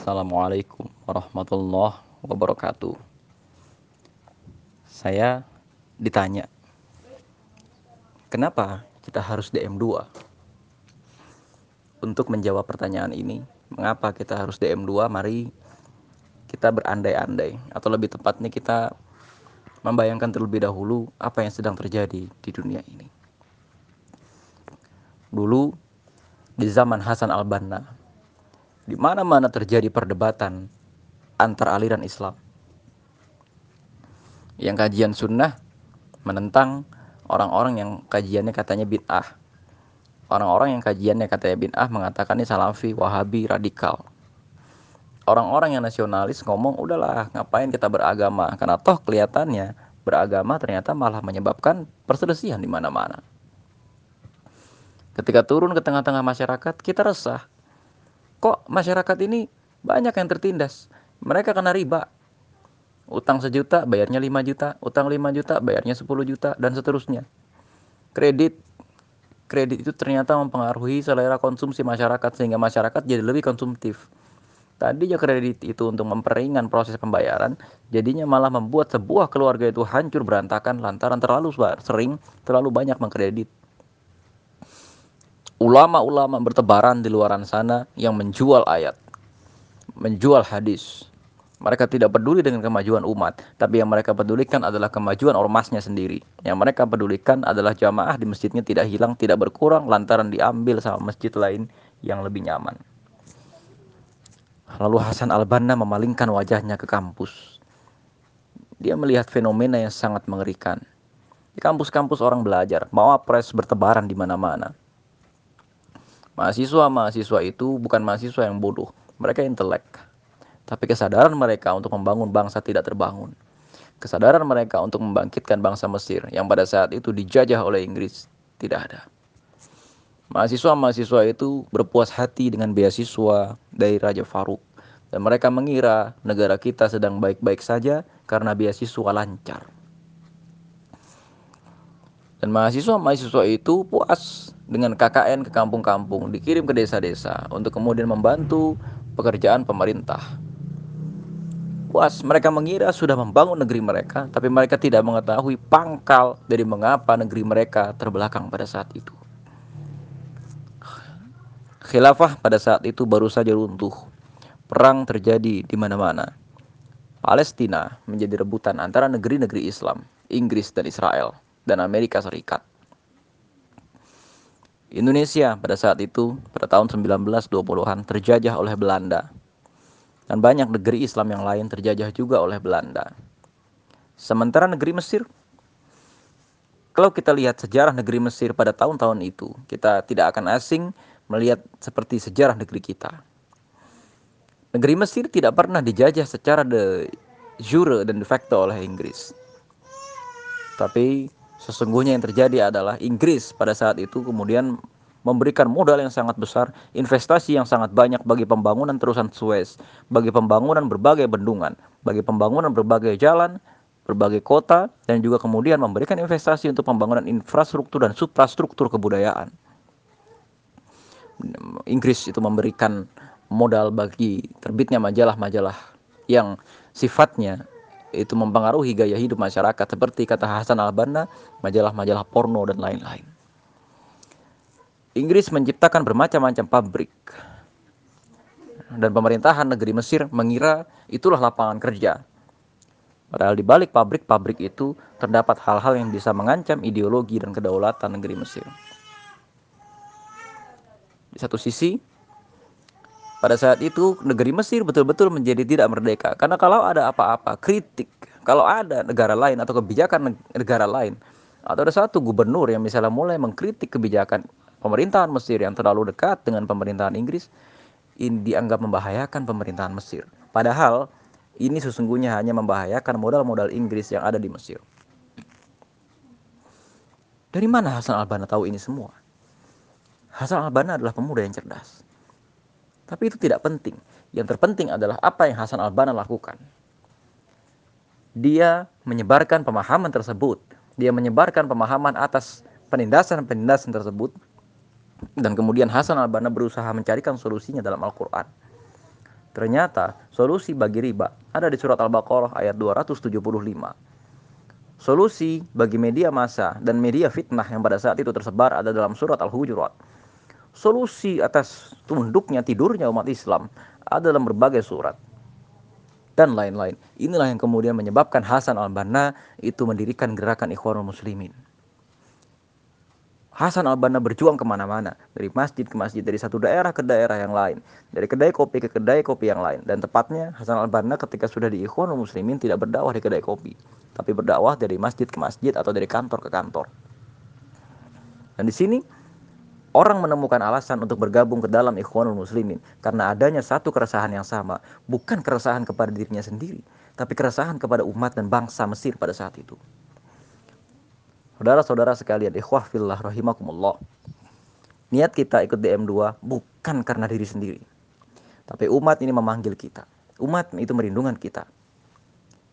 Assalamualaikum warahmatullahi wabarakatuh. Saya ditanya, kenapa kita harus DM2? Untuk menjawab pertanyaan ini, mengapa kita harus DM2? Mari kita berandai-andai, atau lebih tepatnya kita membayangkan terlebih dahulu apa yang sedang terjadi di dunia ini. Dulu, di zaman Hasan al-Banna, di mana-mana terjadi perdebatan antar aliran Islam. Yang kajian sunnah menentang orang-orang yang kajiannya katanya bid'ah. Orang-orang yang kajiannya katanya bid'ah mengatakan ini salafi, wahabi, radikal. Orang-orang yang nasionalis ngomong udahlah ngapain kita beragama karena toh kelihatannya beragama ternyata malah menyebabkan perselisihan di mana-mana. Ketika turun ke tengah-tengah masyarakat, kita resah kok masyarakat ini banyak yang tertindas. Mereka kena riba. Utang sejuta bayarnya 5 juta, utang 5 juta bayarnya 10 juta dan seterusnya. Kredit kredit itu ternyata mempengaruhi selera konsumsi masyarakat sehingga masyarakat jadi lebih konsumtif. Tadi ya kredit itu untuk memperingan proses pembayaran, jadinya malah membuat sebuah keluarga itu hancur berantakan lantaran terlalu sering, terlalu banyak mengkredit ulama-ulama bertebaran di luaran sana yang menjual ayat, menjual hadis. Mereka tidak peduli dengan kemajuan umat, tapi yang mereka pedulikan adalah kemajuan ormasnya sendiri. Yang mereka pedulikan adalah jamaah di masjidnya tidak hilang, tidak berkurang lantaran diambil sama masjid lain yang lebih nyaman. Lalu Hasan al-Banna memalingkan wajahnya ke kampus. Dia melihat fenomena yang sangat mengerikan. Di kampus-kampus orang belajar, mau pres bertebaran di mana-mana. Mahasiswa-mahasiswa itu bukan mahasiswa yang bodoh, mereka intelek. Tapi kesadaran mereka untuk membangun bangsa tidak terbangun. Kesadaran mereka untuk membangkitkan bangsa Mesir yang pada saat itu dijajah oleh Inggris tidak ada. Mahasiswa-mahasiswa itu berpuas hati dengan beasiswa dari Raja Faruk dan mereka mengira negara kita sedang baik-baik saja karena beasiswa lancar. Dan mahasiswa-mahasiswa itu puas dengan KKN ke kampung-kampung, dikirim ke desa-desa untuk kemudian membantu pekerjaan pemerintah. Puas, mereka mengira sudah membangun negeri mereka, tapi mereka tidak mengetahui pangkal dari mengapa negeri mereka terbelakang pada saat itu. Khilafah pada saat itu baru saja runtuh. Perang terjadi di mana-mana. Palestina menjadi rebutan antara negeri-negeri Islam, Inggris dan Israel dan Amerika Serikat. Indonesia pada saat itu, pada tahun 1920-an, terjajah oleh Belanda. Dan banyak negeri Islam yang lain terjajah juga oleh Belanda. Sementara negeri Mesir, kalau kita lihat sejarah negeri Mesir pada tahun-tahun itu, kita tidak akan asing melihat seperti sejarah negeri kita. Negeri Mesir tidak pernah dijajah secara de jure dan de facto oleh Inggris. Tapi Sesungguhnya yang terjadi adalah Inggris pada saat itu kemudian memberikan modal yang sangat besar, investasi yang sangat banyak bagi pembangunan terusan Suez, bagi pembangunan berbagai bendungan, bagi pembangunan berbagai jalan, berbagai kota, dan juga kemudian memberikan investasi untuk pembangunan infrastruktur dan suprastruktur kebudayaan. Inggris itu memberikan modal bagi terbitnya majalah-majalah yang sifatnya itu mempengaruhi gaya hidup masyarakat seperti kata Hasan al-Banna, majalah-majalah porno dan lain-lain. Inggris menciptakan bermacam-macam pabrik dan pemerintahan negeri Mesir mengira itulah lapangan kerja. Padahal di balik pabrik-pabrik itu terdapat hal-hal yang bisa mengancam ideologi dan kedaulatan negeri Mesir. Di satu sisi, pada saat itu negeri Mesir betul-betul menjadi tidak merdeka karena kalau ada apa-apa kritik, kalau ada negara lain atau kebijakan negara lain atau ada satu gubernur yang misalnya mulai mengkritik kebijakan pemerintahan Mesir yang terlalu dekat dengan pemerintahan Inggris, ini dianggap membahayakan pemerintahan Mesir. Padahal ini sesungguhnya hanya membahayakan modal-modal Inggris yang ada di Mesir. Dari mana Hasan al-Banna tahu ini semua? Hasan al-Banna adalah pemuda yang cerdas. Tapi itu tidak penting. Yang terpenting adalah apa yang Hasan al-Banna lakukan. Dia menyebarkan pemahaman tersebut. Dia menyebarkan pemahaman atas penindasan-penindasan tersebut. Dan kemudian Hasan al-Banna berusaha mencarikan solusinya dalam Al-Quran. Ternyata solusi bagi riba ada di surat Al-Baqarah ayat 275. Solusi bagi media massa dan media fitnah yang pada saat itu tersebar ada dalam surat Al-Hujurat. Solusi atas tunduknya tidurnya umat Islam ada dalam berbagai surat dan lain-lain. Inilah yang kemudian menyebabkan Hasan al-Banna itu mendirikan gerakan Ikhwanul Muslimin. Hasan al-Banna berjuang ke mana-mana, dari masjid ke masjid, dari satu daerah ke daerah yang lain, dari kedai kopi ke kedai kopi yang lain. Dan tepatnya Hasan al-Banna ketika sudah di Ikhwanul Muslimin tidak berdakwah di kedai kopi, tapi berdakwah dari masjid ke masjid atau dari kantor ke kantor. Dan di sini orang menemukan alasan untuk bergabung ke dalam Ikhwanul Muslimin karena adanya satu keresahan yang sama, bukan keresahan kepada dirinya sendiri, tapi keresahan kepada umat dan bangsa Mesir pada saat itu. Saudara-saudara sekalian, ikhwah fillah rahimakumullah. Niat kita ikut DM2 bukan karena diri sendiri. Tapi umat ini memanggil kita. Umat itu merindungan kita.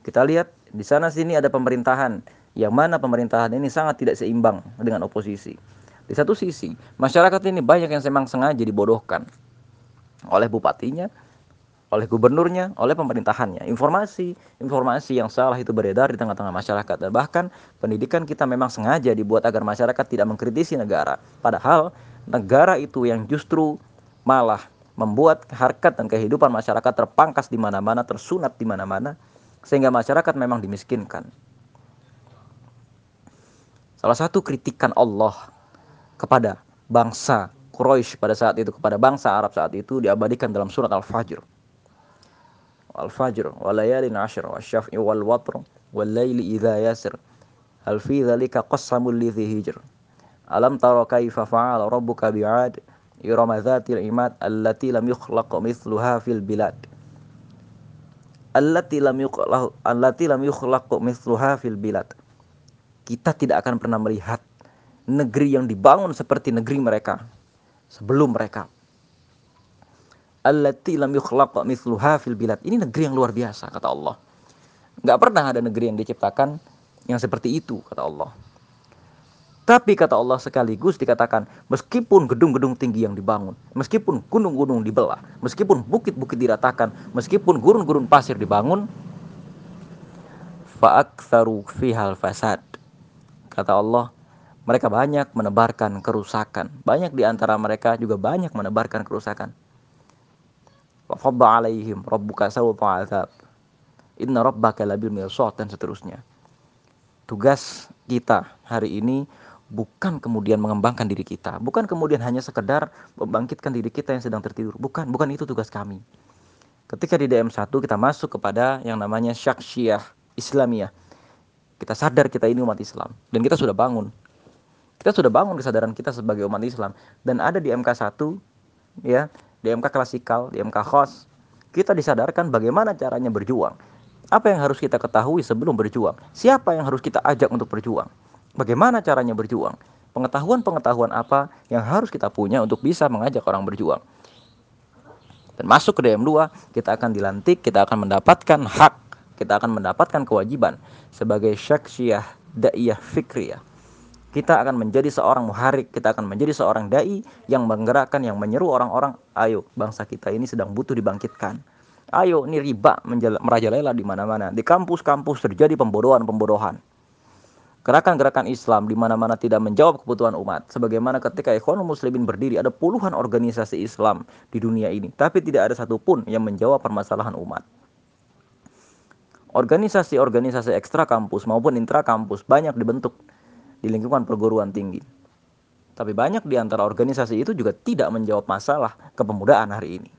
Kita lihat di sana sini ada pemerintahan yang mana pemerintahan ini sangat tidak seimbang dengan oposisi. Di satu sisi, masyarakat ini banyak yang memang sengaja dibodohkan oleh bupatinya, oleh gubernurnya, oleh pemerintahannya. Informasi, informasi yang salah itu beredar di tengah-tengah masyarakat dan bahkan pendidikan kita memang sengaja dibuat agar masyarakat tidak mengkritisi negara. Padahal negara itu yang justru malah membuat harkat dan kehidupan masyarakat terpangkas di mana-mana, tersunat di mana-mana sehingga masyarakat memang dimiskinkan. Salah satu kritikan Allah kepada bangsa Quraisy pada saat itu kepada bangsa Arab saat itu diabadikan dalam surat Al-Fajr. Al-Fajr walayalin ashr wasyafi wal watr wal laili idza yasr Hal fi dzalika qasamul lidzi hijr. Alam tara kaifa fa'ala rabbuka bi'ad irama dzatil imad allati lam yukhlaq mithluha fil bilad. Allati lam yukhlaq allati lam yukhlaq mithluha fil bilad. Kita tidak akan pernah melihat negeri yang dibangun seperti negeri mereka sebelum mereka allati lam yukhlaq mithluha fil bilad. Ini negeri yang luar biasa kata Allah. Enggak pernah ada negeri yang diciptakan yang seperti itu kata Allah. Tapi kata Allah sekaligus dikatakan meskipun gedung-gedung tinggi yang dibangun, meskipun gunung-gunung dibelah, meskipun bukit-bukit diratakan, meskipun gurun-gurun pasir dibangun, fa'aktsaru fihal fasad. Kata Allah, mereka banyak menebarkan kerusakan. Banyak di antara mereka juga banyak menebarkan kerusakan. Fadda alaihim rabbuka sawta azab. Inna rabbaka labil mirsad dan seterusnya. Tugas kita hari ini bukan kemudian mengembangkan diri kita. Bukan kemudian hanya sekedar membangkitkan diri kita yang sedang tertidur. Bukan bukan itu tugas kami. Ketika di DM1 kita masuk kepada yang namanya syaksyiyah Islamiyah. Kita sadar kita ini umat Islam. Dan kita sudah bangun kita sudah bangun kesadaran kita sebagai umat Islam dan ada di MK1 ya di MK klasikal, di MK khos, kita disadarkan bagaimana caranya berjuang. Apa yang harus kita ketahui sebelum berjuang? Siapa yang harus kita ajak untuk berjuang? Bagaimana caranya berjuang? Pengetahuan-pengetahuan apa yang harus kita punya untuk bisa mengajak orang berjuang? Dan masuk ke DM2, kita akan dilantik, kita akan mendapatkan hak, kita akan mendapatkan kewajiban sebagai syaksiyah da'iyah fikriyah kita akan menjadi seorang muharik, kita akan menjadi seorang dai yang menggerakkan, yang menyeru orang-orang, ayo bangsa kita ini sedang butuh dibangkitkan. Ayo, ini riba merajalela di mana-mana. Di kampus-kampus terjadi pembodohan-pembodohan. Gerakan-gerakan Islam di mana-mana tidak menjawab kebutuhan umat. Sebagaimana ketika Ikhwanul Muslimin berdiri, ada puluhan organisasi Islam di dunia ini. Tapi tidak ada satupun yang menjawab permasalahan umat. Organisasi-organisasi ekstra kampus maupun intra kampus banyak dibentuk di lingkungan perguruan tinggi. Tapi banyak di antara organisasi itu juga tidak menjawab masalah kepemudaan hari ini.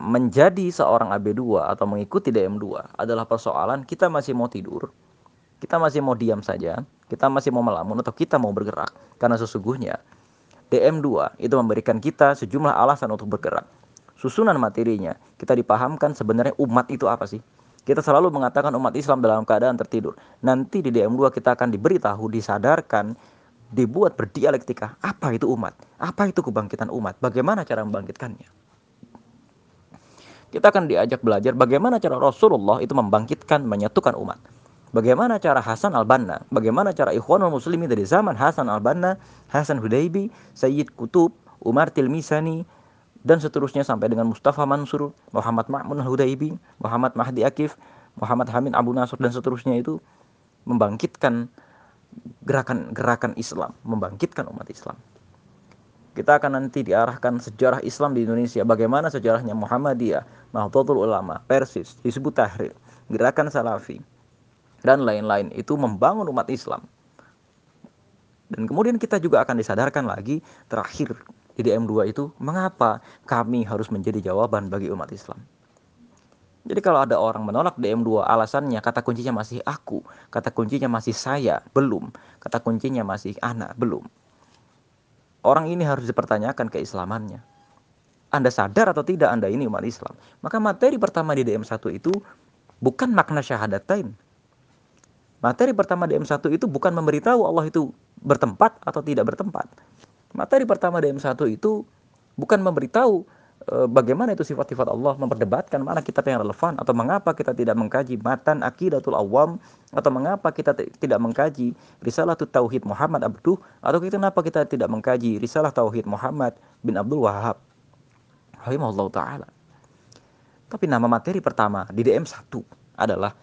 Menjadi seorang AB2 atau mengikuti DM2 adalah persoalan kita masih mau tidur, kita masih mau diam saja, kita masih mau melamun atau kita mau bergerak. Karena sesungguhnya DM2 itu memberikan kita sejumlah alasan untuk bergerak. Susunan materinya kita dipahamkan sebenarnya umat itu apa sih? Kita selalu mengatakan umat Islam dalam keadaan tertidur. Nanti di DM2 kita akan diberitahu, disadarkan, dibuat berdialektika. Apa itu umat? Apa itu kebangkitan umat? Bagaimana cara membangkitkannya? Kita akan diajak belajar bagaimana cara Rasulullah itu membangkitkan, menyatukan umat. Bagaimana cara Hasan al-Banna, bagaimana cara Ikhwanul Muslimin dari zaman Hasan al-Banna, Hasan Hudaybi, Sayyid Kutub, Umar Tilmisani, dan seterusnya sampai dengan Mustafa Mansur, Muhammad Ma'mun Hudaibi, Muhammad Mahdi Akif, Muhammad Hamid Abu Nasr dan seterusnya itu membangkitkan gerakan-gerakan Islam, membangkitkan umat Islam. Kita akan nanti diarahkan sejarah Islam di Indonesia, bagaimana sejarahnya Muhammadiyah, Nahdlatul Ulama, Persis, disebut Tahrir, gerakan Salafi, dan lain-lain itu membangun umat Islam. Dan kemudian kita juga akan disadarkan lagi terakhir di DM2 itu, mengapa kami harus menjadi jawaban bagi umat Islam. Jadi kalau ada orang menolak DM2 alasannya kata kuncinya masih aku, kata kuncinya masih saya, belum. Kata kuncinya masih anak, belum. Orang ini harus dipertanyakan keislamannya. Anda sadar atau tidak Anda ini umat Islam? Maka materi pertama di DM1 itu bukan makna syahadatain. Materi pertama DM1 itu bukan memberitahu Allah itu bertempat atau tidak bertempat. Materi pertama DM1 itu bukan memberitahu Eh, bagaimana itu sifat-sifat Allah memperdebatkan mana kitab yang relevan atau mengapa kita tidak mengkaji matan akidatul awam atau mengapa kita tidak mengkaji risalah tauhid Muhammad Abduh atau kita kenapa kita tidak mengkaji risalah tauhid Muhammad bin Abdul Wahab rahimahullah taala. Tapi nama materi pertama di DM1 adalah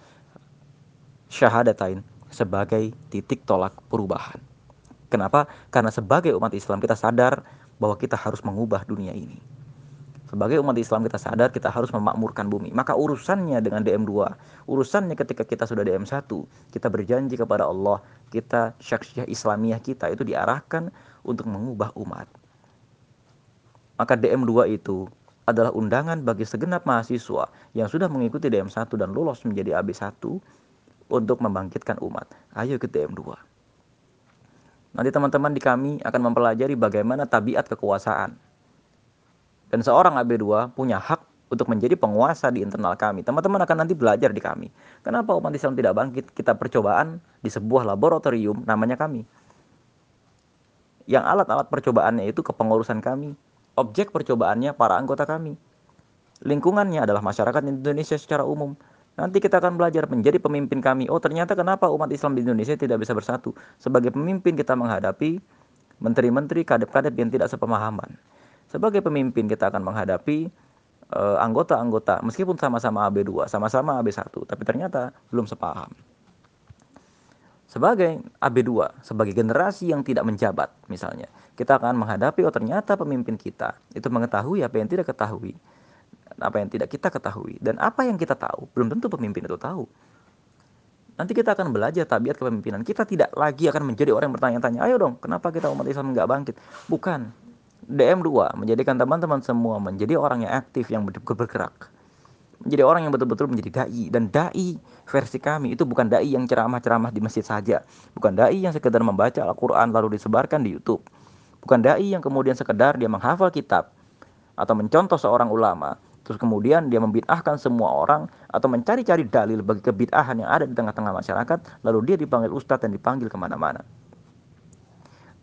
syahadatain sebagai titik tolak perubahan kenapa karena sebagai umat Islam kita sadar bahwa kita harus mengubah dunia ini sebagai umat Islam kita sadar kita harus memakmurkan bumi. Maka urusannya dengan DM2, urusannya ketika kita sudah DM1, kita berjanji kepada Allah, kita syaksiyah Islamiyah kita itu diarahkan untuk mengubah umat. Maka DM2 itu adalah undangan bagi segenap mahasiswa yang sudah mengikuti DM1 dan lolos menjadi AB1 untuk membangkitkan umat. Ayo ke DM2. Nanti teman-teman di kami akan mempelajari bagaimana tabiat kekuasaan dan seorang AB2 punya hak untuk menjadi penguasa di internal kami. Teman-teman akan nanti belajar di kami. Kenapa umat Islam tidak bangkit? Kita percobaan di sebuah laboratorium namanya kami. Yang alat-alat percobaannya itu kepengurusan kami. Objek percobaannya para anggota kami. Lingkungannya adalah masyarakat Indonesia secara umum. Nanti kita akan belajar menjadi pemimpin kami. Oh ternyata kenapa umat Islam di Indonesia tidak bisa bersatu? Sebagai pemimpin kita menghadapi menteri-menteri, kadep-kadep yang tidak sepemahaman sebagai pemimpin kita akan menghadapi uh, anggota-anggota meskipun sama-sama AB2, sama-sama AB1, tapi ternyata belum sepaham. Sebagai AB2, sebagai generasi yang tidak menjabat misalnya, kita akan menghadapi oh ternyata pemimpin kita itu mengetahui apa yang tidak ketahui, apa yang tidak kita ketahui. Dan apa yang kita tahu belum tentu pemimpin itu tahu. Nanti kita akan belajar tabiat kepemimpinan. Kita tidak lagi akan menjadi orang yang bertanya-tanya, ayo dong, kenapa kita umat Islam nggak bangkit? Bukan, DM2 menjadikan teman-teman semua menjadi orang yang aktif yang bergerak. Menjadi orang yang betul-betul menjadi dai. Dan dai versi kami itu bukan dai yang ceramah-ceramah di masjid saja. Bukan dai yang sekedar membaca Al-Qur'an lalu disebarkan di YouTube. Bukan dai yang kemudian sekedar dia menghafal kitab atau mencontoh seorang ulama terus kemudian dia membid'ahkan semua orang atau mencari-cari dalil bagi kebid'ahan yang ada di tengah-tengah masyarakat lalu dia dipanggil ustadz dan dipanggil ke mana-mana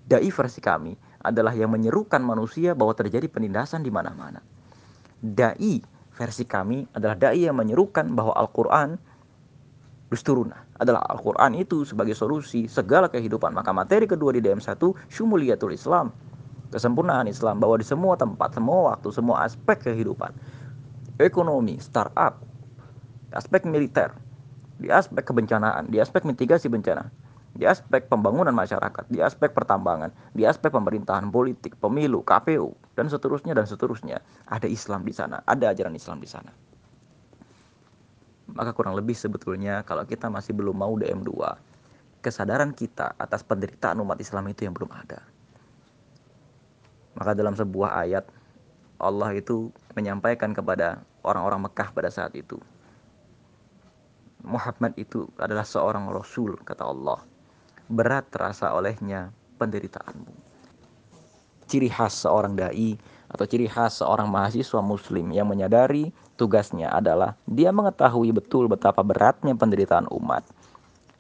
dai versi kami adalah yang menyerukan manusia bahwa terjadi penindasan di mana-mana. Dai versi kami adalah dai yang menyerukan bahwa Al-Qur'an dusturuna adalah Al-Qur'an itu sebagai solusi segala kehidupan. Maka materi kedua di DM1 syumuliyatul Islam. Kesempurnaan Islam bahwa di semua tempat, semua waktu, semua aspek kehidupan. Ekonomi, startup, aspek militer, di aspek kebencanaan, di aspek mitigasi bencana, di aspek pembangunan masyarakat, di aspek pertambangan, di aspek pemerintahan politik, pemilu, KPU, dan seterusnya dan seterusnya. Ada Islam di sana, ada ajaran Islam di sana. Maka kurang lebih sebetulnya kalau kita masih belum mau DM2, kesadaran kita atas penderitaan umat Islam itu yang belum ada. Maka dalam sebuah ayat Allah itu menyampaikan kepada orang-orang Mekah pada saat itu. Muhammad itu adalah seorang rasul kata Allah berat terasa olehnya penderitaanmu. Ciri khas seorang dai atau ciri khas seorang mahasiswa muslim yang menyadari tugasnya adalah dia mengetahui betul betapa beratnya penderitaan umat.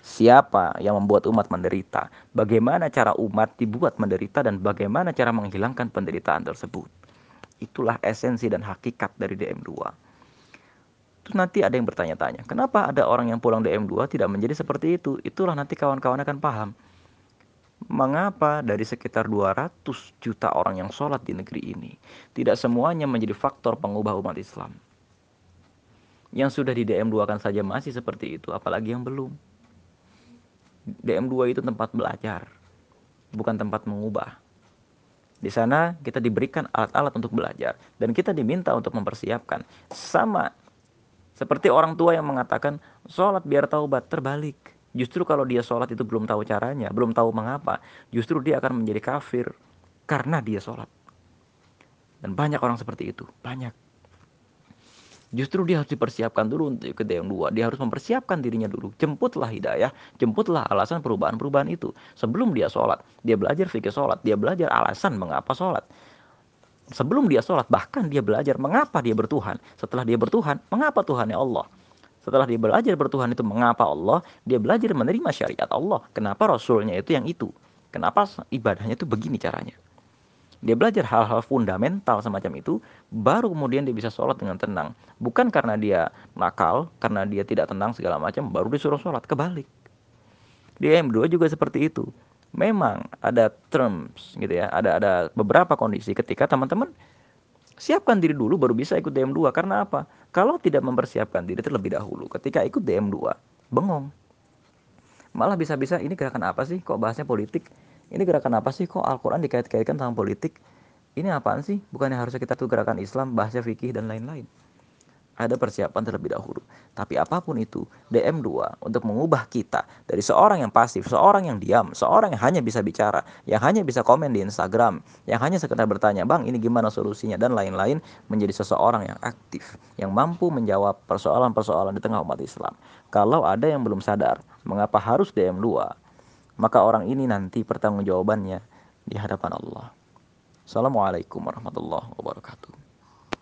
Siapa yang membuat umat menderita? Bagaimana cara umat dibuat menderita dan bagaimana cara menghilangkan penderitaan tersebut? Itulah esensi dan hakikat dari DM2. Terus nanti ada yang bertanya-tanya, kenapa ada orang yang pulang DM2 tidak menjadi seperti itu? Itulah nanti kawan-kawan akan paham. mengapa dari sekitar 200 juta orang yang sholat di negeri ini, tidak semuanya menjadi faktor pengubah umat Islam. Yang sudah di DM2 kan saja masih seperti itu, apalagi yang belum. DM2 itu tempat belajar, bukan tempat mengubah. Di sana kita diberikan alat-alat untuk belajar dan kita diminta untuk mempersiapkan. Sama seperti orang tua yang mengatakan sholat biar taubat terbalik. Justru kalau dia sholat itu belum tahu caranya, belum tahu mengapa, justru dia akan menjadi kafir karena dia sholat. Dan banyak orang seperti itu, banyak. Justru dia harus dipersiapkan dulu untuk ke yang dua. Dia harus mempersiapkan dirinya dulu. Jemputlah hidayah, jemputlah alasan perubahan-perubahan itu. Sebelum dia sholat, dia belajar fikih sholat, dia belajar alasan mengapa sholat. Sebelum dia sholat, bahkan dia belajar mengapa dia bertuhan. Setelah dia bertuhan, mengapa Tuhannya Allah. Setelah dia belajar bertuhan itu mengapa Allah, dia belajar menerima syariat Allah. Kenapa Rasulnya itu yang itu? Kenapa ibadahnya itu begini caranya? Dia belajar hal-hal fundamental semacam itu, baru kemudian dia bisa sholat dengan tenang. Bukan karena dia nakal, karena dia tidak tenang segala macam, baru disuruh sholat. Kebalik. Di M2 juga seperti itu. Memang ada terms gitu ya, ada ada beberapa kondisi ketika teman-teman siapkan diri dulu baru bisa ikut DM2 karena apa? Kalau tidak mempersiapkan diri terlebih dahulu ketika ikut DM2 bengong. Malah bisa-bisa ini gerakan apa sih? Kok bahasnya politik? Ini gerakan apa sih? Kok Al-Quran dikait-kaitkan sama politik? Ini apaan sih? Bukannya harusnya kita tuh gerakan Islam, bahasa fikih dan lain-lain ada persiapan terlebih dahulu. Tapi apa pun itu, DM2 untuk mengubah kita dari seorang yang pasif, seorang yang diam, seorang yang hanya bisa bicara, yang hanya bisa komen di Instagram, yang hanya sekedar bertanya, "Bang, ini gimana solusinya?" dan lain-lain menjadi seseorang yang aktif, yang mampu menjawab persoalan-persoalan di tengah umat Islam. Kalau ada yang belum sadar mengapa harus DM2, maka orang ini nanti pertanggungjawabannya di hadapan Allah. Assalamualaikum warahmatullahi wabarakatuh.